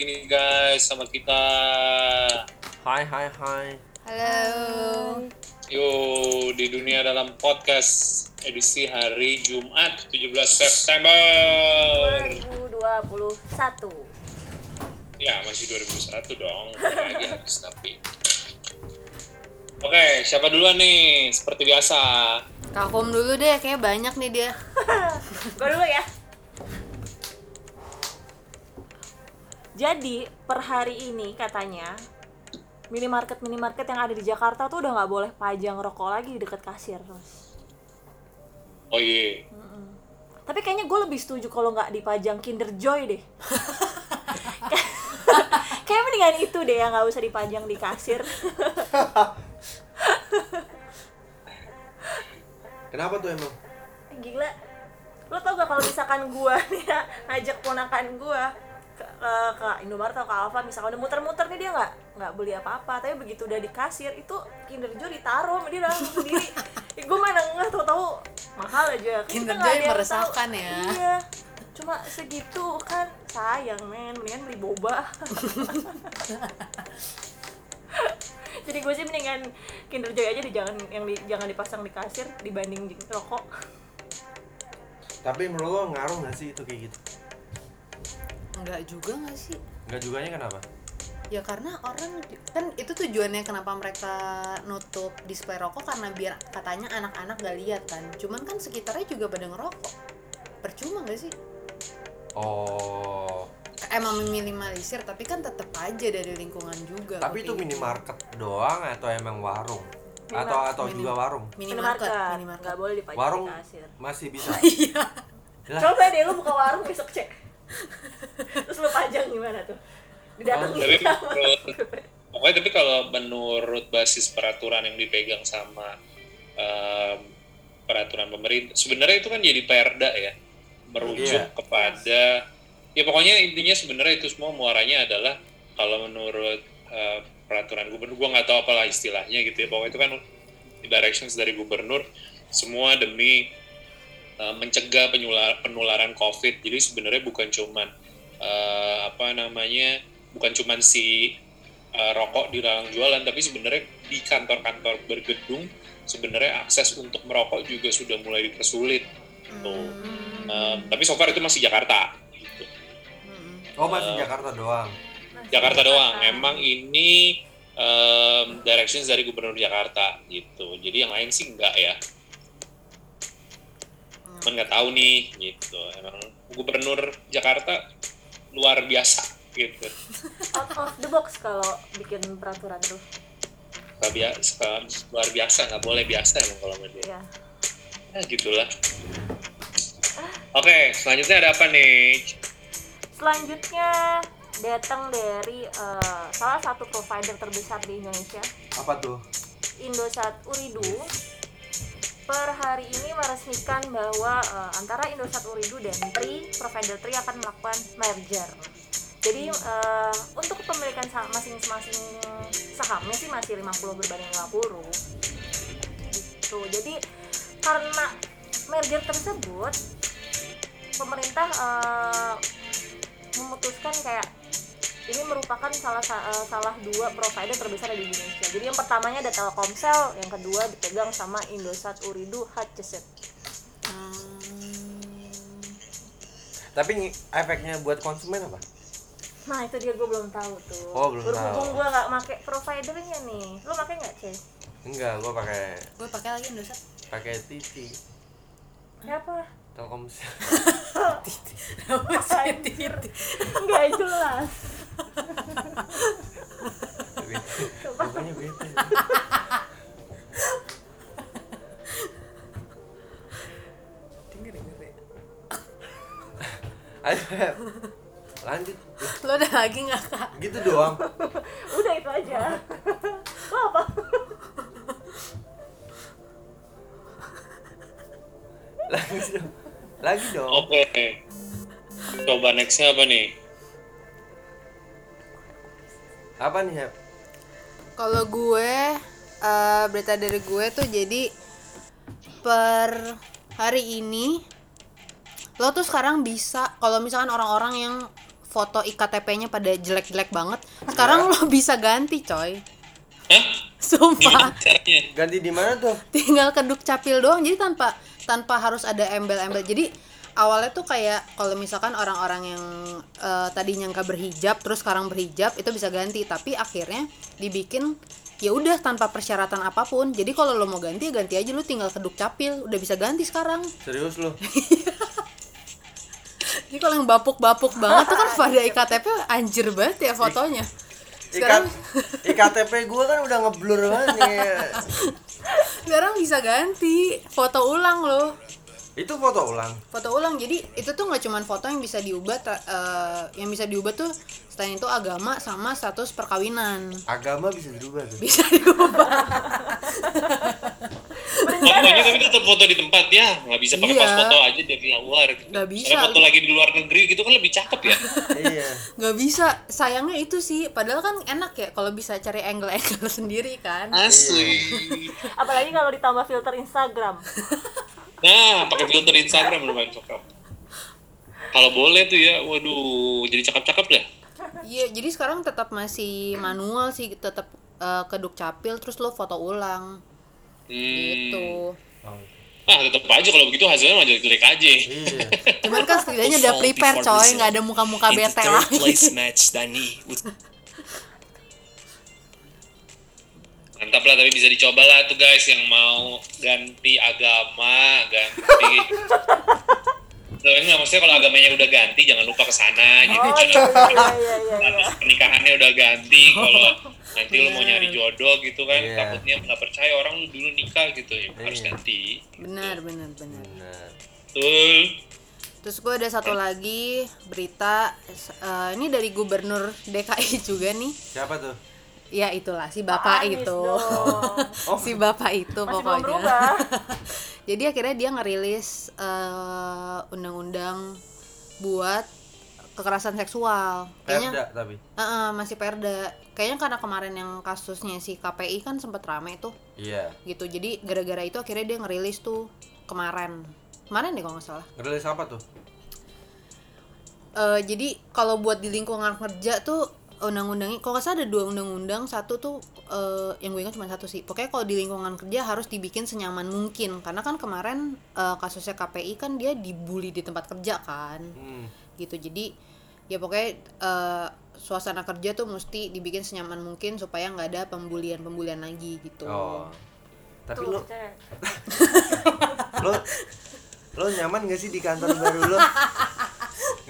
lagi nih guys sama kita. Hai hai hai. Halo. Yo, di dunia dalam podcast edisi hari Jumat 17 September. 2021. Ya, masih 2001 dong. Lagi habis tapi. Oke, siapa duluan nih? Seperti biasa. Kakom dulu deh, kayak banyak nih dia. Gue dulu ya. Jadi per hari ini katanya minimarket minimarket yang ada di Jakarta tuh udah nggak boleh pajang rokok lagi di dekat kasir terus. Oh iya. Tapi kayaknya gue lebih setuju kalau nggak dipajang Kinder Joy deh. Kayak mendingan itu deh yang nggak usah dipajang di kasir. Kenapa tuh emang? Gila. Lo tau gak kalau misalkan gua nih ya ngajak ponakan gua ke, eh, ke Indomaret atau ke Alfa misalkan udah muter-muter nih dia nggak nggak beli apa-apa. Tapi begitu udah di kasir itu Kinder Joy ditaruh dia langsung sendiri. Eh, gue mana nggak tahu-tahu mahal aja. Kan Kinder kita nggak Joy ada yang meresahkan tahu. ya. iya. Cuma segitu kan sayang men. Mendingan beli boba. Jadi gue sih mendingan Kinder Joy aja di jangan yang di, jangan dipasang di kasir dibanding di rokok. Tapi menurut lo ngaruh gak sih itu kayak gitu? Enggak juga gak sih? Enggak juganya kenapa? Ya karena orang kan itu tujuannya kenapa mereka nutup display rokok karena biar katanya anak-anak gak lihat kan. Cuman kan sekitarnya juga pada ngerokok. Percuma gak sih? Oh. Emang meminimalisir tapi kan tetap aja dari lingkungan juga. Tapi itu minimarket doang atau emang warung? Atau Minimarket. atau juga warung? Minimarket, nggak minimarket. boleh dipajang Warung di kasir masih bisa. Iya. Lah, coba deh lu buka warung besok cek terus lu pajang gimana tuh didatengin Tapi sama menurut, pokoknya tapi kalau menurut basis peraturan yang dipegang sama em, peraturan pemerintah, sebenarnya itu kan jadi perda ya, merujuk Iya. kepada ya pokoknya intinya sebenarnya itu semua muaranya adalah kalau menurut eh, peraturan gubernur, gua nggak tahu apalah istilahnya gitu ya, pokoknya itu kan directions dari gubernur semua demi eh, mencegah penyular- penularan COVID. Jadi sebenarnya bukan cuman eh, apa namanya bukan cuman si eh, rokok di dalam jualan, tapi sebenarnya di kantor-kantor bergedung sebenarnya akses untuk merokok juga sudah mulai dipersulit. Tuh. Eh, tapi so far itu masih Jakarta. Gitu. Oh masih Jakarta doang. Jakarta doang. Emang ini em, directions dari Gubernur Jakarta gitu. Jadi yang lain sih enggak ya. Cuman nggak tahu nih gitu. Emang Gubernur Jakarta luar biasa gitu. out of the box kalau bikin peraturan tuh Nggak biasa, luar biasa nggak boleh biasa emang kalau sama dia. ya Ya gitulah. Oke, selanjutnya ada apa nih? selanjutnya datang dari eh, salah satu provider terbesar di Indonesia Apa tuh? Indosat Uridu per hari ini meresmikan bahwa eh, antara Indosat Uridu dan Tri, provider Tri akan melakukan merger. Jadi eh, untuk saham masing-masing sahamnya sih masih 50 berbanding 50. Gitu. Jadi karena merger tersebut pemerintah eh, memutuskan kayak ini merupakan salah sa- eh, salah dua provider terbesar di Indonesia. Jadi yang pertamanya ada Telkomsel, yang kedua dipegang sama Indosat Uridu Hutchison. Hmm. Tapi efeknya buat konsumen apa? Nah itu dia gue belum tahu tuh. Oh, belum Berhubung tahu. gue nggak make providernya nih. Lo make nggak cek? Enggak, gua pakai Gue pakai lagi Indosat. pakai TV. Siapa? Telkomsel. Anjir. Nggak jelas. Pokoknya bete. Denger denger ya. Lanjut. Lo ada lagi nggak kak? Gitu doang. Udah itu aja. Lo apa? Lagi dong. Lagi dong. Oke. Coba nextnya apa nih? Apa nih, Heb? Kalau gue eh, berita dari gue tuh jadi per hari ini lo tuh sekarang bisa kalau misalkan orang-orang yang foto iktp-nya pada jelek-jelek banget sekarang lo bisa ganti coy Hah? sumpah? Ganti di mana tuh? tinggal keduk capil doang jadi tanpa tanpa harus ada embel-embel jadi awalnya tuh kayak kalau misalkan orang-orang yang eh, tadi nyangka berhijab terus sekarang berhijab itu bisa ganti. Tapi akhirnya dibikin ya udah tanpa persyaratan apa pun. Jadi kalau lo mau ganti ganti aja. Lo tinggal keduk capil udah bisa ganti sekarang. Serius lu? jadi kalau yang bapuk-bapuk banget tuh kan pada iktp anjir banget ya fotonya. Sekarang iktp gue kan udah ngeblur banget nih. sekarang bisa ganti foto ulang loh Itu foto ulang. foto ulang jadi itu tuh nggak cuman foto yang bisa diubah eh, yang bisa diubah tuh selain itu agama sama status perkawinan Agama bisa dirubah tuh. bisa diubah Pokoknya tapi tetap foto di tempat ya, nggak bisa pakai Iya. pas foto aja dari luar. Gitu. Nggak bisa. Karena foto lagi di luar negeri gitu kan lebih cakep ya. iya. nggak bisa sayangnya itu sih padahal kan enak ya kalau bisa cari angle-angle sendiri kan Asli. apalagi kalau ditambah filter Instagram Nah, pakai filter Instagram lumayan cakep. Kalau boleh tuh ya, waduh, jadi cakep-cakep dah. iya jadi sekarang tetap masih manual sih tetap eh, keduk capil terus lo foto ulang Hmm. gitu Ah, tetap aja kalau begitu hasilnya mah jelek-jelek aja. iya. cuman kan setidaknya udah prepare coy nggak ada muka-muka bete third lagi place match, Dani with Mantap lah, tapi bisa dicoba lah tuh guys yang mau ganti agama, ganti. Loh, enggak, maksudnya kalau agamanya udah ganti, jangan lupa ke sana gitu. oh Jangan iya iya iya iya, iya. pernikahannya udah ganti kalau nanti lu mau nyari jodoh gitu kan Iya. takutnya nggak percaya orang lu dulu nikah gitu ya harus Iya. ganti benar benar benar Benar. betul Terus gue ada satu lagi berita eh, ini dari gubernur DKI juga nih. Siapa tuh? Ya itulah si bapak Anies itu. dong. si bapak itu Masih pokoknya. berubah. Jadi akhirnya dia ngerilis eh, undang-undang buat kekerasan seksual. Kayaknya Perda tapi. Eh, eh, masih perda. Kayaknya karena kemarin yang kasusnya si KPI kan sempet rame tuh Iya. gitu. Jadi gara-gara itu akhirnya dia ngerilis tuh kemarin. Kemarin deh kalau nggak salah. Ngerilis apa tuh? Eh, jadi kalau buat di lingkungan kerja tuh undang-undangnya kalau nggak salah ada dua undang-undang. Satu tuh eh, yang gue ingat cuma satu sih. Pokoknya kalau di lingkungan kerja harus dibikin senyaman mungkin. Karena kan kemarin eh, kasusnya KPI kan dia dibully di tempat kerja kan. Hmm. gitu. Jadi ya pokoknya eh, suasana kerja tuh mesti dibikin senyaman mungkin supaya nggak ada pembulian pembulian lagi gitu. Oh. Tapi Tuh, lo lo lo nyaman gak sih di kantor baru lo?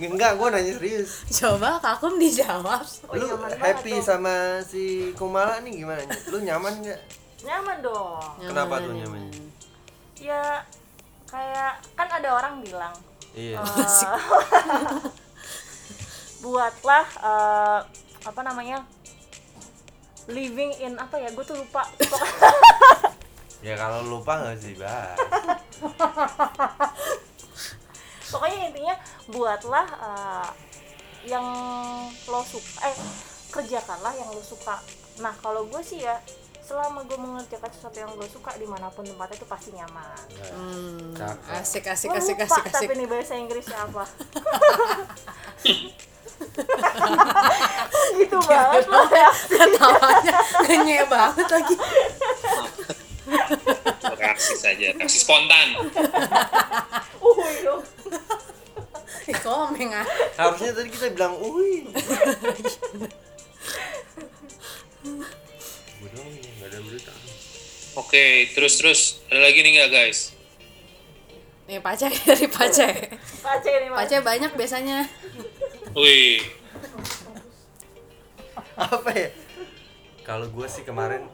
Enggak, gue nanya serius. coba kakum dijawab Oh, Lu happy tuh. sama si Kumala nih gimana? Lu nyaman gak? nyaman dong Kenapa Nyaman, tuh nyaman. ya kayak kan ada orang bilang Iya. eh, buatlah eh, apa namanya living in apa ya gue tuh lupa Ya kalau lupa gak sih, bah. pokoknya intinya buatlah eh, yang lo suka eh kerjakanlah yang lo suka. Nah kalau gue sih ya selama gue mengerjakan sesuatu yang gue suka di mana pun tempatnya itu pasti nyaman. Hmm, Cakep. asik asik asik lupa asik asik. tapi nih bahasa Inggrisnya apa. Gitu banget lo ya. Ketawanya ngenye banget lagi. Reaksi saja reaksi spontan. Ih, komeng ah. Harusnya tadi kita bilang, berita. oke terus terus. Ada lagi nih nggak guys? Nih pace dari pace pace nih mas. Pace banyak biasanya. Wih. Apa ya? Kalau gue sih kemarin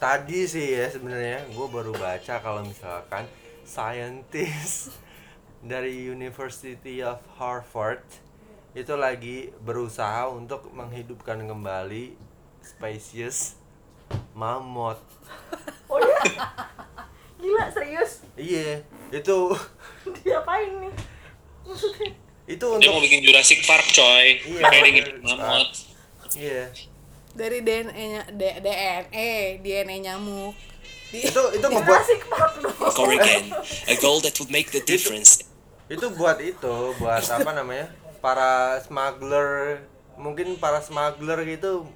tadi sih ya sebenarnya gue baru baca kalau misalkan scientist dari University of Harvard itu lagi berusaha untuk menghidupkan kembali spesies mamut. oh ya gila serius? Iya, itu diapain nih? Maksudnya? Itu dia untuk mau bikin Jurassic Park coy. Iya, makanya dia mamut iya. dari DNA nya D- DNA DNA nyamuk Di- Itu itu ngebuat Jurassic Park dong Corrigan, a goal that would make the difference. itu buat itu buat apa namanya para smuggler mungkin para smuggler gitu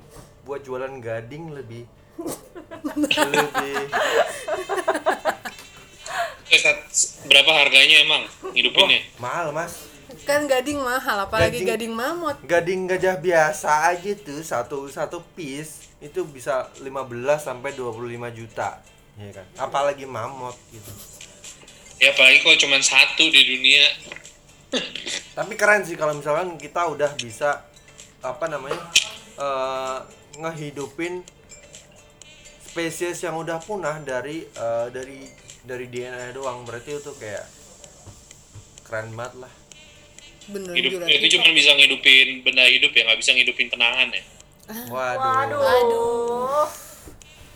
buat jualan gading lebih. Lebih Eh, berapa harganya emang hidupinnya? mahal mas. Kan gading mahal apalagi Gading- gading mamut. gading gajah biasa aja tuh satu satu piece itu bisa 15 sampai 25 juta ya kan? Apalagi mamut gitu Ya apalagi kalau cuma satu di dunia. tapi keren sih kalau misalkan kita udah bisa apa namanya eh, ngehidupin spesies yang udah punah dari eh, dari dari DNA doang berarti itu kayak keren banget lah bener Hidup juga itu cuma bisa ngidupin benda hidup ya, nggak bisa ngidupin kenangan ya. waduh, Waduh. Aduh.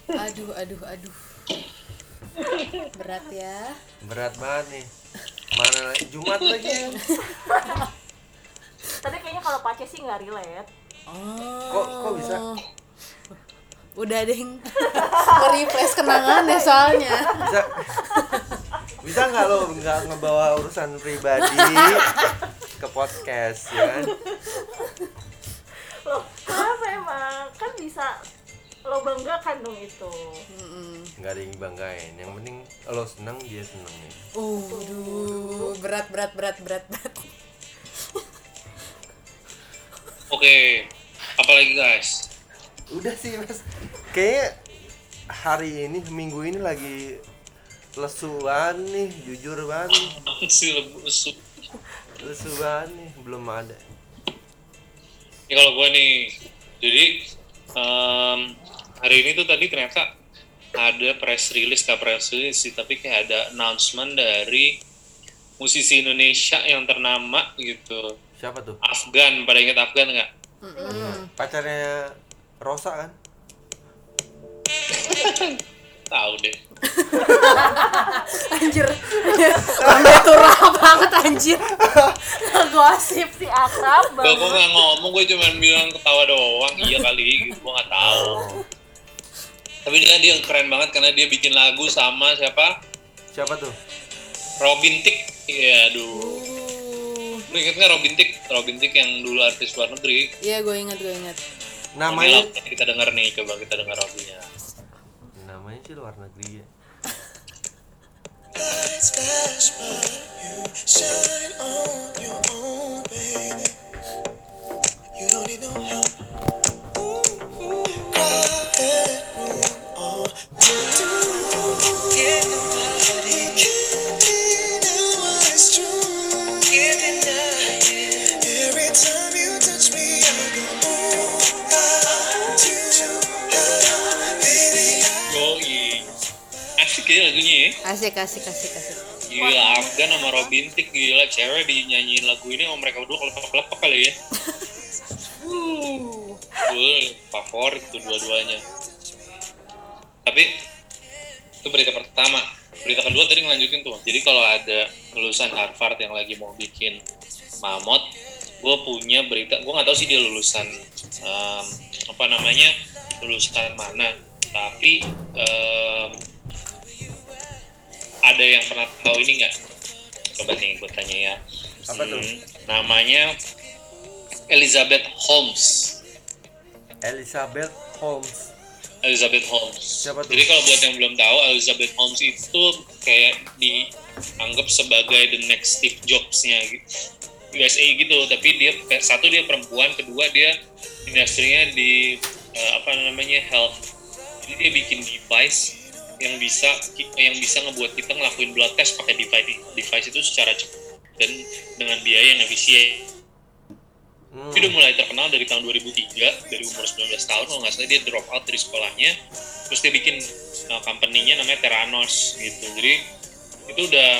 aduh aduh aduh berat ya. Berat banget nih. Mana lagi? Jumat lagi. Kan Tadi kayaknya kalau pace sih nggak relate. oh. Kok kok bisa? Udah deh. Nge-refresh kenangan ya soalnya. Bisa. Bisa nggak lo nggak ngebawa urusan pribadi ke podcast ya kan Loh, kenapa emang? Kan bisa lo banggakan dong itu. nggak ada yang banggain yang penting lo seneng dia seneng nih uh berat berat berat berat berat Oke, apalagi guys? udah sih mas kayaknya hari ini minggu ini lagi lesuan nih jujur banget lebu lesu. lesuan nih belum ada Ya kalau gue nih, jadi em, hari ini tuh tadi ternyata ada press release, gak press release sih, tapi kayak ada announcement dari musisi Indonesia yang ternama gitu. siapa tuh Afgan, pada ingat Afgan nggak? pacarnya Rosa kan Tahu deh. anjir lambe turah banget anjir Ngegosip si akrab Gue banget. nggak ngomong, gue cuma bilang ketawa doang. Iya kali, gitu. gue nggak tahu. Tapi dia dia keren banget karena dia bikin lagu sama siapa? siapa tuh Robin Tick. Iya, aduh. Lu inget nggak Robin Tick? Robin Tick yang dulu artis luar negeri. iya gue ingat gue ingat namanya Ini kita dengar nih, coba kita dengar lagunya. namanya sih luar negeri ya Shine on your own, baby. You don't need no help. Ooh, Asik ya ya. asik asik asik asik Gila, Afgan sama Robin Tick gila cewek dinyanyiin lagu ini sama mereka berdua kelepek-kelepek kali ya. Gue favorit tuh dua-duanya. Tapi itu berita pertama. Berita kedua tadi ngelanjutin tuh. Jadi kalau ada lulusan Harvard yang lagi mau bikin mamot, gue punya berita. Gue nggak tahu sih dia lulusan em, apa namanya lulusan mana. Tapi em, ada yang pernah tahu ini nggak? Coba nih gue tanya ya. Apa tuh? Hmm, namanya Elizabeth Holmes. Elizabeth Holmes Elizabeth Holmes. Siapa tuh? Jadi kalau buat yang belum tahu, Elizabeth Holmes itu kayak dianggap sebagai the next Steve Jobs-nya gitu. USA gitu, tapi dia satu dia perempuan, kedua dia industrinya di eh, apa namanya health. Jadi dia bikin device yang bisa yang bisa ngebuat kita ngelakuin blood test pakai device device itu secara cepat dan dengan biaya yang efisien. Hmm. Tapi udah mulai terkenal dari tahun 2003, dari umur 19 tahun kalau nggak salah dia drop out dari sekolahnya, terus dia bikin uh, company-nya namanya Terranos gitu. Jadi itu udah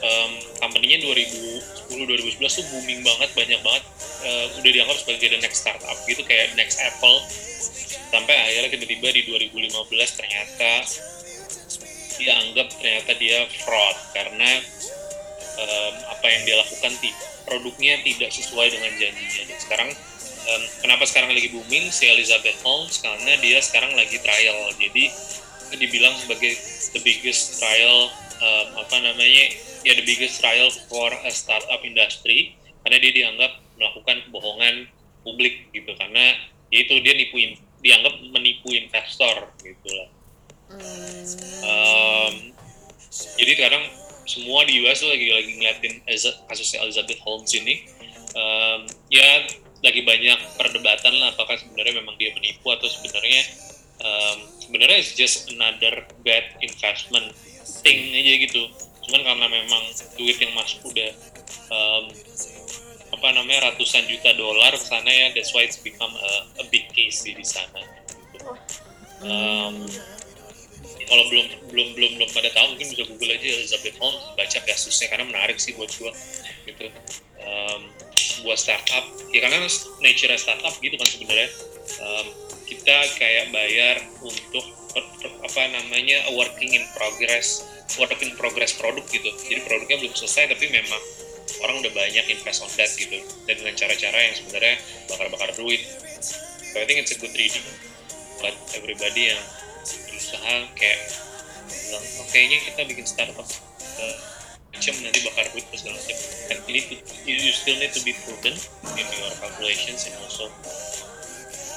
um, company-nya 2010-2011 tuh booming banget, banyak banget, uh, udah dianggap sebagai the next startup gitu, kayak next Apple. Sampai akhirnya tiba-tiba di 2015 ternyata dia anggap ternyata dia fraud karena um, apa yang dia lakukan produknya tidak sesuai dengan janjinya. Dan sekarang um, kenapa sekarang lagi booming si Elizabeth Holmes karena dia sekarang lagi trial. Jadi dibilang sebagai the biggest trial um, apa namanya ya the biggest trial for a startup industry karena dia dianggap melakukan kebohongan publik gitu karena ya itu dia nipu in- dianggap menipu investor gitu lah. Um, jadi sekarang semua di US tuh lagi lagi ngeliatin kasusnya Elizabeth Holmes ini. Um, ya lagi banyak perdebatan lah apakah sebenarnya memang dia menipu atau sebenarnya um, sebenarnya it's just another bad investment thing aja gitu. Cuman karena memang duit yang masuk udah um, apa namanya ratusan juta dolar ke sana ya that's why it's become a, a big case di sana. Gitu. Um, kalau belum belum belum belum pada tahu mungkin bisa google aja Elizabeth Holmes baca kasusnya karena menarik sih buat gua gitu. Um, buat startup ya karena nature startup gitu kan sebenarnya. Um, kita kayak bayar untuk per- per- apa namanya working in progress work in progress produk gitu. Jadi produknya belum selesai tapi memang orang udah banyak invest on that gitu. Dan dengan cara-cara yang sebenarnya bakar-bakar duit. So I think it's a good reading buat everybody yang berusaha kayak bilang oh, kayaknya kita bikin startup uh, macam nanti bakar duit terus segala macam and you, need to, you, still need to be prudent in your calculations and also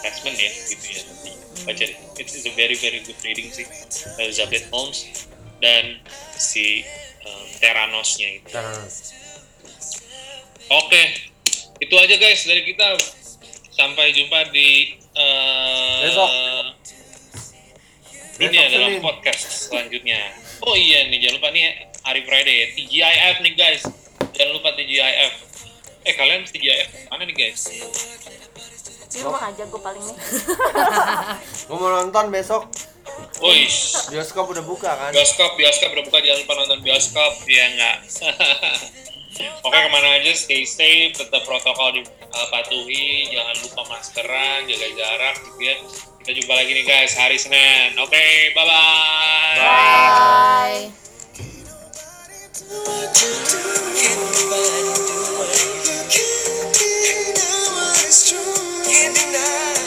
investment ya gitu ya nanti baca deh it's, it's a very very good reading sih Elizabeth Holmes dan si um, Theranosnya itu Terus. Oke, itu aja guys dari kita. Sampai jumpa di eh, Besok. Ini Besok adalah Senin. podcast selanjutnya. Oh iya nih, jangan lupa nih hari Friday ya. TGIF nih guys. Jangan lupa TGIF. Eh kalian TGIF mana nih guys? di rumah aja gue paling nih Gue mau nonton besok Wih, bioskop udah buka kan? bioskop, bioskop udah buka jangan lupa nonton bioskop ya nggak. Oke ke mana aja stay safe, tetap protokol dipatuhi, jangan lupa maskeran, jaga jarak gitu ya. Kita jumpa lagi nih guys hari Senin. Oke, okay, bye-bye. Bye. -bye. bye. Can't deny